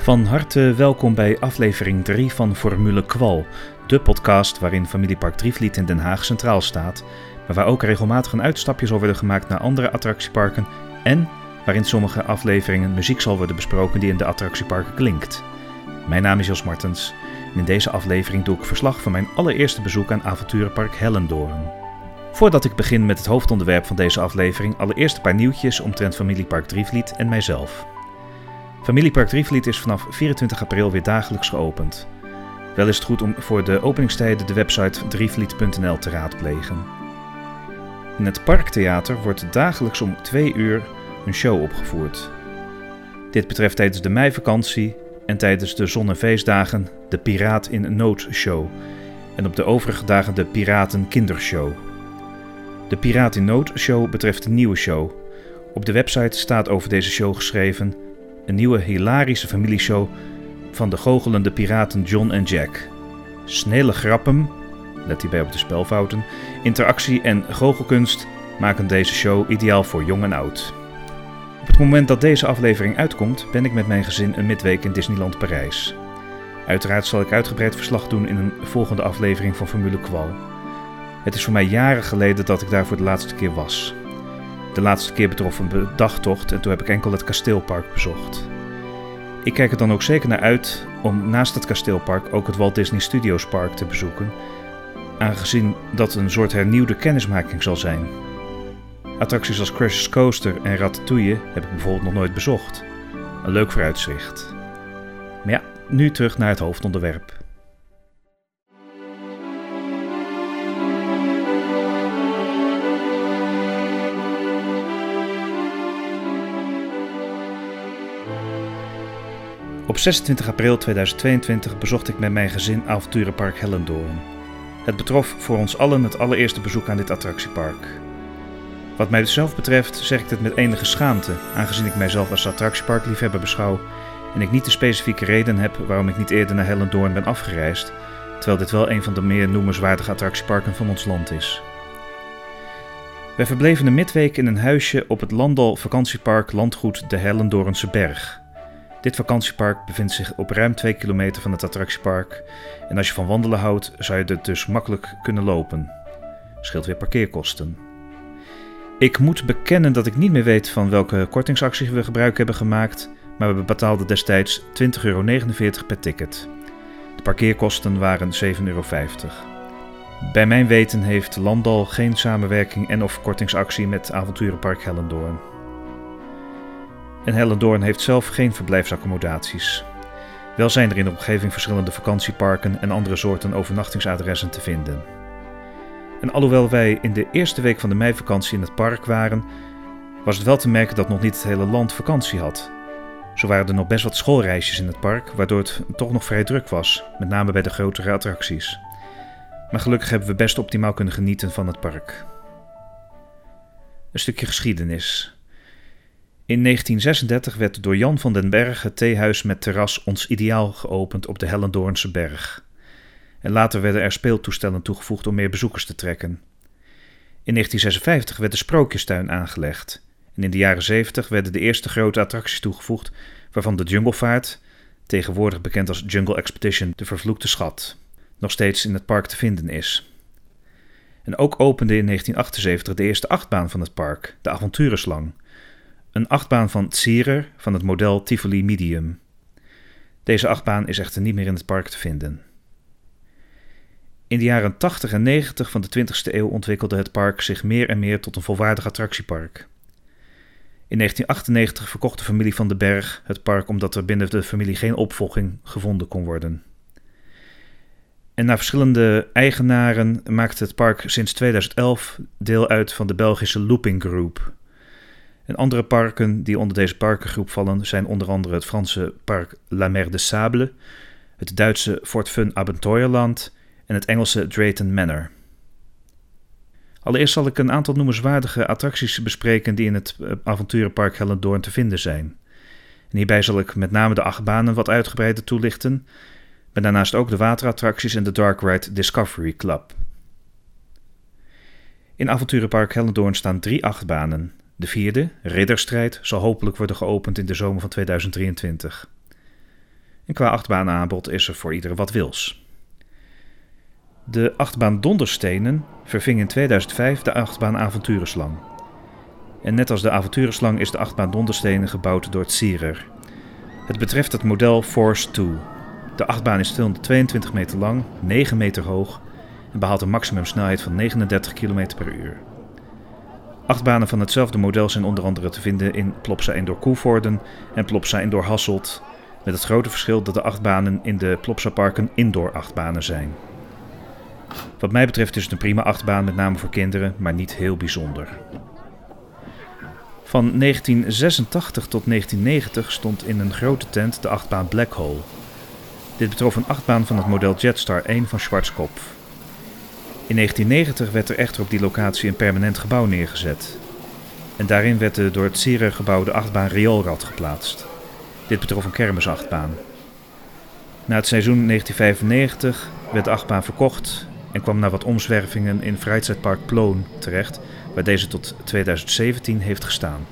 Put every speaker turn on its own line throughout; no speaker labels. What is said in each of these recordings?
Van harte welkom bij aflevering 3 van Formule Kwal, de podcast waarin Familiepark Drievliet in Den Haag centraal staat, maar waar ook regelmatig een uitstapje zal worden gemaakt naar andere attractieparken en waarin sommige afleveringen muziek zal worden besproken die in de attractieparken klinkt. Mijn naam is Jos Martens en in deze aflevering doe ik verslag van mijn allereerste bezoek aan avonturenpark Hellendoorn. Voordat ik begin met het hoofdonderwerp van deze aflevering, allereerst een paar nieuwtjes omtrent Familiepark Drievliet en mijzelf. Familiepark Drievliet is vanaf 24 april weer dagelijks geopend. Wel is het goed om voor de openingstijden de website drievliet.nl te raadplegen. In het Parktheater wordt dagelijks om 2 uur een show opgevoerd. Dit betreft tijdens de meivakantie en tijdens de zon- en feestdagen de Piraat in Nood show en op de overige dagen de Piraten Kindershow. De Piraat in Nood show betreft een nieuwe show. Op de website staat over deze show geschreven een nieuwe hilarische familieshow van de goochelende piraten John en Jack. Snelle grappen, let hierbij op de spelfouten, interactie en goochelkunst maken deze show ideaal voor jong en oud. Op het moment dat deze aflevering uitkomt, ben ik met mijn gezin een midweek in Disneyland Parijs. Uiteraard zal ik uitgebreid verslag doen in een volgende aflevering van Formule Kwal. Het is voor mij jaren geleden dat ik daar voor de laatste keer was. De laatste keer betrof een dagtocht en toen heb ik enkel het kasteelpark bezocht. Ik kijk er dan ook zeker naar uit om naast het kasteelpark ook het Walt Disney Studios Park te bezoeken, aangezien dat een soort hernieuwde kennismaking zal zijn. Attracties als Crash's Coaster en Ratatouille heb ik bijvoorbeeld nog nooit bezocht. Een leuk vooruitzicht. Maar ja, nu terug naar het hoofdonderwerp. Op 26 april 2022 bezocht ik met mijn gezin avonturenpark Hellendoorn. Het betrof voor ons allen het allereerste bezoek aan dit attractiepark. Wat mij dus zelf betreft zeg ik dit met enige schaamte, aangezien ik mijzelf als attractieparkliefhebber beschouw en ik niet de specifieke reden heb waarom ik niet eerder naar Hellendoorn ben afgereisd, terwijl dit wel een van de meer noemenswaardige attractieparken van ons land is. Wij verbleven een midweek in een huisje op het Landal vakantiepark Landgoed de Hellendoornse Berg. Dit vakantiepark bevindt zich op ruim 2 kilometer van het attractiepark en als je van wandelen houdt zou je er dus makkelijk kunnen lopen. Scheelt weer parkeerkosten. Ik moet bekennen dat ik niet meer weet van welke kortingsactie we gebruik hebben gemaakt, maar we betaalden destijds 20,49 euro per ticket. De parkeerkosten waren 7,50 euro. Bij mijn weten heeft Landal geen samenwerking en of kortingsactie met Avonturenpark Hellendoorn. En Hellendoorn heeft zelf geen verblijfsaccommodaties. Wel zijn er in de omgeving verschillende vakantieparken en andere soorten overnachtingsadressen te vinden. En alhoewel wij in de eerste week van de meivakantie in het park waren, was het wel te merken dat nog niet het hele land vakantie had. Zo waren er nog best wat schoolreisjes in het park, waardoor het toch nog vrij druk was, met name bij de grotere attracties. Maar gelukkig hebben we best optimaal kunnen genieten van het park. Een stukje geschiedenis. In 1936 werd door Jan van den Berg het theehuis met terras Ons Ideaal geopend op de Hellendoornse berg. En later werden er speeltoestellen toegevoegd om meer bezoekers te trekken. In 1956 werd de Sprookjestuin aangelegd. En in de jaren 70 werden de eerste grote attracties toegevoegd, waarvan de Junglevaart, tegenwoordig bekend als Jungle Expedition, de vervloekte schat, nog steeds in het park te vinden is. En ook opende in 1978 de eerste achtbaan van het park, de Avonturenslang, een achtbaan van Tsirer van het model Tivoli Medium. Deze achtbaan is echter niet meer in het park te vinden. In de jaren 80 en 90 van de 20e eeuw ontwikkelde het park zich meer en meer tot een volwaardig attractiepark. In 1998 verkocht de familie van den Berg het park omdat er binnen de familie geen opvolging gevonden kon worden. En na verschillende eigenaren maakte het park sinds 2011 deel uit van de Belgische Looping Group. En andere parken die onder deze parkengroep vallen zijn onder andere het Franse park La Mer de Sable, het Duitse Fort Fun Abenteuerland en het Engelse Drayton Manor. Allereerst zal ik een aantal noemenswaardige attracties bespreken die in het eh, avonturenpark Hellendoorn te vinden zijn. En hierbij zal ik met name de achtbanen wat uitgebreider toelichten, maar daarnaast ook de waterattracties en de Dark Ride Discovery Club. In avonturenpark Hellendoorn staan drie achtbanen. De vierde, Ridderstrijd, zal hopelijk worden geopend in de zomer van 2023. En qua achtbaanaanbod is er voor iedereen wat wils. De achtbaan Donderstenen verving in 2005 de achtbaan Avonturenslang. En net als de Avonturenslang is de achtbaan Donderstenen gebouwd door Zierer. Het betreft het model Force 2. De achtbaan is 222 meter lang, 9 meter hoog en behaalt een maximumsnelheid van 39 km per uur. Achtbanen van hetzelfde model zijn onder andere te vinden in Plopsa Indoor Koevoorden en Plopsa Indoor Hasselt, met het grote verschil dat de achtbanen in de Plopsa Parken indoor achtbanen zijn. Wat mij betreft is het een prima achtbaan, met name voor kinderen, maar niet heel bijzonder. Van 1986 tot 1990 stond in een grote tent de achtbaan Black Hole. Dit betrof een achtbaan van het model Jetstar 1 van Schwarzkopf. In 1990 werd er echter op die locatie een permanent gebouw neergezet. En daarin werd de door het Sierer gebouwde achtbaan Rioolrad geplaatst. Dit betrof een kermisachtbaan. Na het seizoen 1995 werd de achtbaan verkocht en kwam na wat omzwervingen in Freizeitpark Ploon terecht, waar deze tot 2017 heeft gestaan.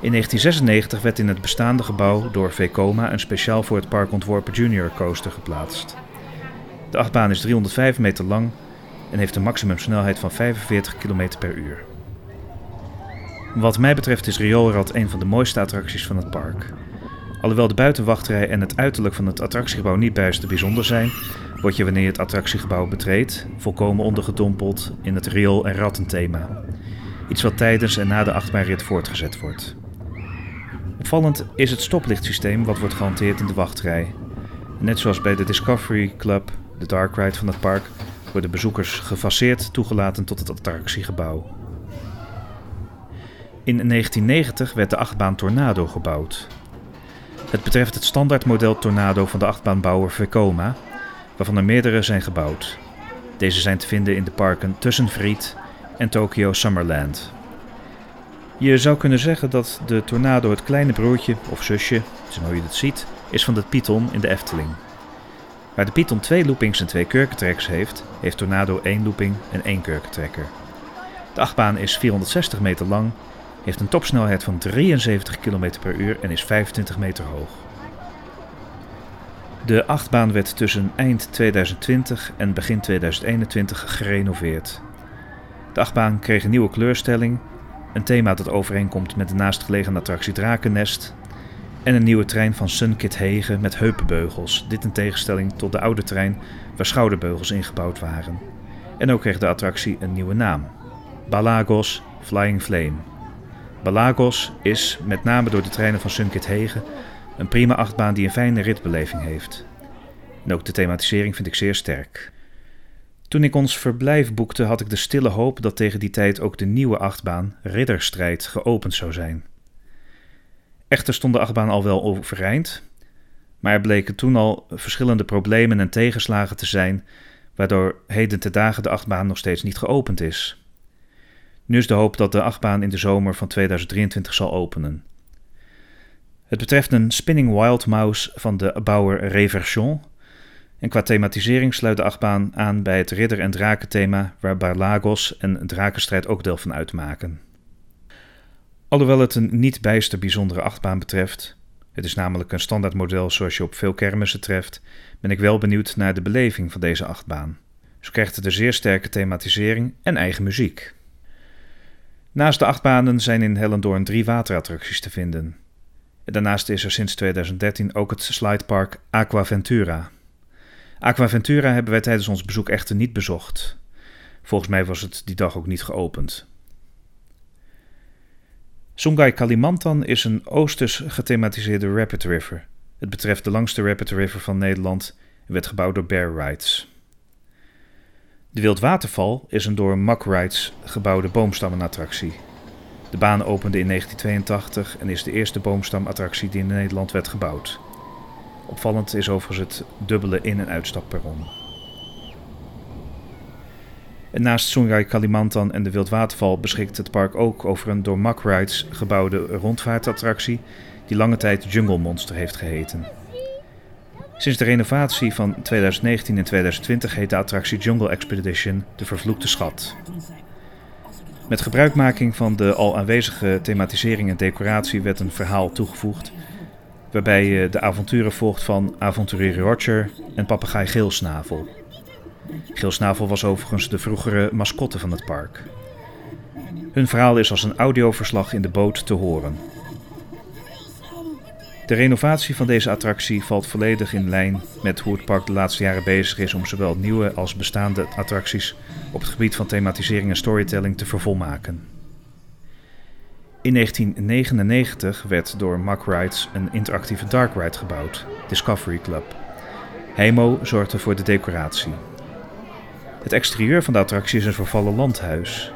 In 1996 werd in het bestaande gebouw door Vekoma een speciaal voor het park ontworpen junior coaster geplaatst. De achtbaan is 305 meter lang en heeft een maximumsnelheid van 45 km per uur. Wat mij betreft is Rioolrad een van de mooiste attracties van het park. Alhoewel de buitenwachtrij en het uiterlijk van het attractiegebouw niet bijster bijzonder zijn, word je wanneer je het attractiegebouw betreedt volkomen ondergedompeld in het riool- en rattenthema. Iets wat tijdens en na de achtbaanrit voortgezet wordt. Opvallend is het stoplichtsysteem wat wordt gehanteerd in de wachtrij. Net zoals bij de Discovery Club, de dark ride van het park, worden bezoekers gefaseerd toegelaten tot het attractiegebouw. In 1990 werd de achtbaan Tornado gebouwd. Het betreft het standaardmodel Tornado van de achtbaanbouwer Vekoma, waarvan er meerdere zijn gebouwd. Deze zijn te vinden in de parken Tussenfried en Tokyo Summerland. Je zou kunnen zeggen dat de Tornado het kleine broertje of zusje, zo je het ziet, is van de Python in de Efteling. Waar de Python twee loopings en twee kurkentreks heeft, heeft Tornado één looping en één kurkentrekker. De achtbaan is 460 meter lang, heeft een topsnelheid van 73 km per uur en is 25 meter hoog. De achtbaan werd tussen eind 2020 en begin 2021 gerenoveerd. De achtbaan kreeg een nieuwe kleurstelling, een thema dat overeenkomt met de naastgelegen attractie Drakennest en een nieuwe trein van Sunkit Hegen met heupenbeugels, dit in tegenstelling tot de oude trein waar schouderbeugels ingebouwd waren. En ook kreeg de attractie een nieuwe naam: Balagos Flying Flame. Balagos is, met name door de treinen van Sunkit Hegen, een prima achtbaan die een fijne ritbeleving heeft. En ook de thematisering vind ik zeer sterk. Toen ik ons verblijf boekte, had ik de stille hoop dat tegen die tijd ook de nieuwe achtbaan, Ridderstrijd, geopend zou zijn. Echter stond de achtbaan al wel overeind, maar er bleken toen al verschillende problemen en tegenslagen te zijn, waardoor heden te dagen de achtbaan nog steeds niet geopend is. Nu is de hoop dat de achtbaan in de zomer van 2023 zal openen. Het betreft een Spinning Wild Mouse van de bouwer Reversion. En qua thematisering sluit de achtbaan aan bij het ridder- en drakenthema, waar Barlagos en Drakenstrijd ook deel van uitmaken. Alhoewel het een niet bijster bijzondere achtbaan betreft, het is namelijk een standaardmodel zoals je op veel kermissen treft, ben ik wel benieuwd naar de beleving van deze achtbaan. Zo krijgt het een zeer sterke thematisering en eigen muziek. Naast de achtbanen zijn in Hellendoorn drie waterattracties te vinden. Daarnaast is er sinds 2013 ook het slidepark Aquaventura. Aquaventura hebben wij tijdens ons bezoek echter niet bezocht. Volgens mij was het die dag ook niet geopend. Sungai Kalimantan is een oosters gethematiseerde rapid river. Het betreft de langste rapid river van Nederland en werd gebouwd door Bear Rides. De Wildwaterval is een door Mack Rides gebouwde boomstammenattractie. De baan opende in 1982 en is de eerste boomstamattractie die in Nederland werd gebouwd. Opvallend is overigens het dubbele in- en uitstapperron. Naast Sungai Kalimantan en de Wildwaterval beschikt het park ook over een door Mack Rides gebouwde rondvaartattractie die lange tijd Jungle Monster heeft geheten. Sinds de renovatie van 2019 en 2020 heet de attractie Jungle Expedition de Vervloekte Schat. Met gebruikmaking van de al aanwezige thematisering en decoratie werd een verhaal toegevoegd, waarbij je de avonturen volgt van avonturier Roger en papegaai Geelsnavel. Geelsnavel was overigens de vroegere mascotte van het park. Hun verhaal is als een audioverslag in de boot te horen. De renovatie van deze attractie valt volledig in lijn met hoe het park de laatste jaren bezig is om zowel nieuwe als bestaande attracties op het gebied van thematisering en storytelling te vervolmaken. In 1999 werd door Mack Rides een interactieve dark ride gebouwd, Discovery Club. Heimo zorgde voor de decoratie. Het exterieur van de attractie is een vervallen landhuis.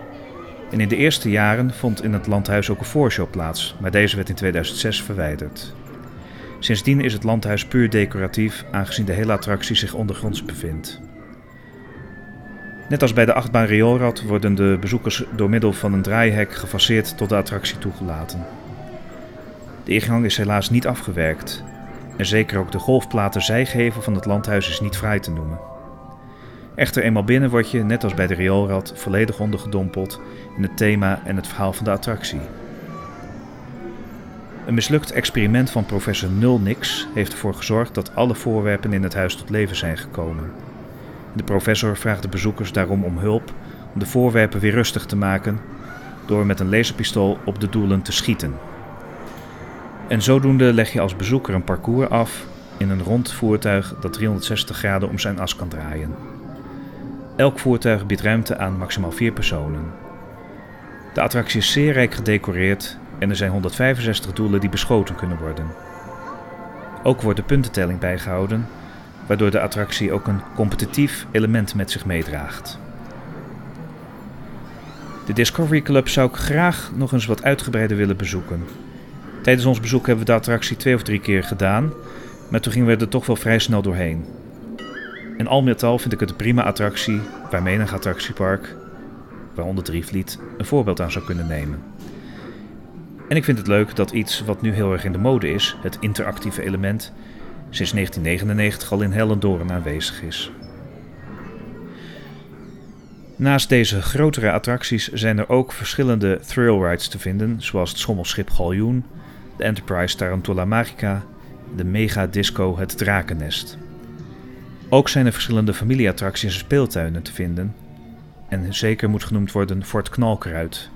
En in de eerste jaren vond in het landhuis ook een voorshow plaats, maar deze werd in 2006 verwijderd. Sindsdien is het landhuis puur decoratief, aangezien de hele attractie zich ondergronds bevindt. Net als bij de achtbaan rioolrad worden de bezoekers door middel van een draaihek gefaseerd tot de attractie toegelaten. De ingang is helaas niet afgewerkt en zeker ook de golfplaten zijgevel van het landhuis is niet vrij te noemen. Echter eenmaal binnen word je, net als bij de rioolrad, volledig ondergedompeld in het thema en het verhaal van de attractie. Een mislukt experiment van professor Nulnix heeft ervoor gezorgd dat alle voorwerpen in het huis tot leven zijn gekomen. De professor vraagt de bezoekers daarom om hulp om de voorwerpen weer rustig te maken door met een laserpistool op de doelen te schieten. En zodoende leg je als bezoeker een parcours af in een rond voertuig dat 360 graden om zijn as kan draaien. Elk voertuig biedt ruimte aan maximaal vier personen. De attractie is zeer rijk gedecoreerd en er zijn 165 doelen die beschoten kunnen worden. Ook wordt de puntentelling bijgehouden, waardoor de attractie ook een competitief element met zich meedraagt. De Discovery Club zou ik graag nog eens wat uitgebreider willen bezoeken. Tijdens ons bezoek hebben we de attractie twee of drie keer gedaan, maar toen gingen we er toch wel vrij snel doorheen. En al vind ik het een prima attractie waar menig attractiepark, waaronder Drievliet, een voorbeeld aan zou kunnen nemen. En ik vind het leuk dat iets wat nu heel erg in de mode is, het interactieve element, sinds 1999 al in Hellendoorn aanwezig is. Naast deze grotere attracties zijn er ook verschillende thrill rides te vinden, zoals het schommelschip Galjoen, de Enterprise Tarantula Magica, de Mega Disco Het Drakennest. Ook zijn er verschillende familieattracties en speeltuinen te vinden, en zeker moet genoemd worden Fort Knalkeruit,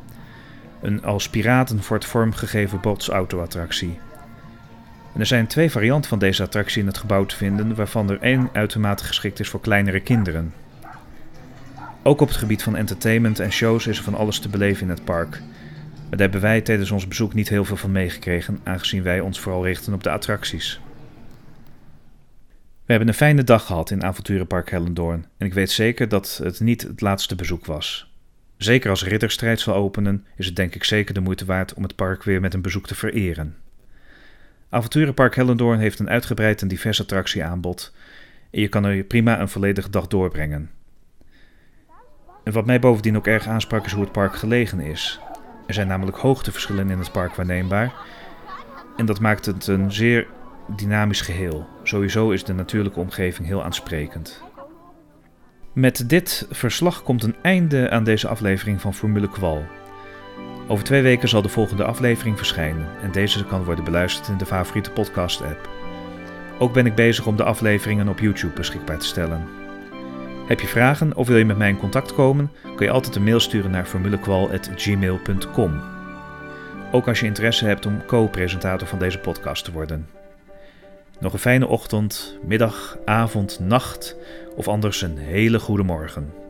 een als piratenfort vormgegeven botsauto-attractie. En er zijn twee varianten van deze attractie in het gebouw te vinden, waarvan er één uitermate geschikt is voor kleinere kinderen. Ook op het gebied van entertainment en shows is er van alles te beleven in het park. Maar daar hebben wij tijdens ons bezoek niet heel veel van meegekregen, aangezien wij ons vooral richten op de attracties. We hebben een fijne dag gehad in Avonturenpark Hellendoorn en ik weet zeker dat het niet het laatste bezoek was. Zeker als Ridderstrijd zal openen, is het denk ik zeker de moeite waard om het park weer met een bezoek te vereren. Avonturenpark Hellendoorn heeft een uitgebreid en divers attractieaanbod en je kan er prima een volledige dag doorbrengen. En wat mij bovendien ook erg aansprak is hoe het park gelegen is. Er zijn namelijk hoogteverschillen in het park waarneembaar en dat maakt het een zeer dynamisch geheel. Sowieso is de natuurlijke omgeving heel aansprekend. Met dit verslag komt een einde aan deze aflevering van Formule Kwal. Over twee weken zal de volgende aflevering verschijnen en deze kan worden beluisterd in de favoriete podcast-app. Ook ben ik bezig om de afleveringen op YouTube beschikbaar te stellen. Heb je vragen of wil je met mij in contact komen, kun je altijd een mail sturen naar formulekwal.gmail.com. Ook als je interesse hebt om co-presentator van deze podcast te worden. Nog een fijne ochtend, middag, avond, nacht of anders een hele goede morgen.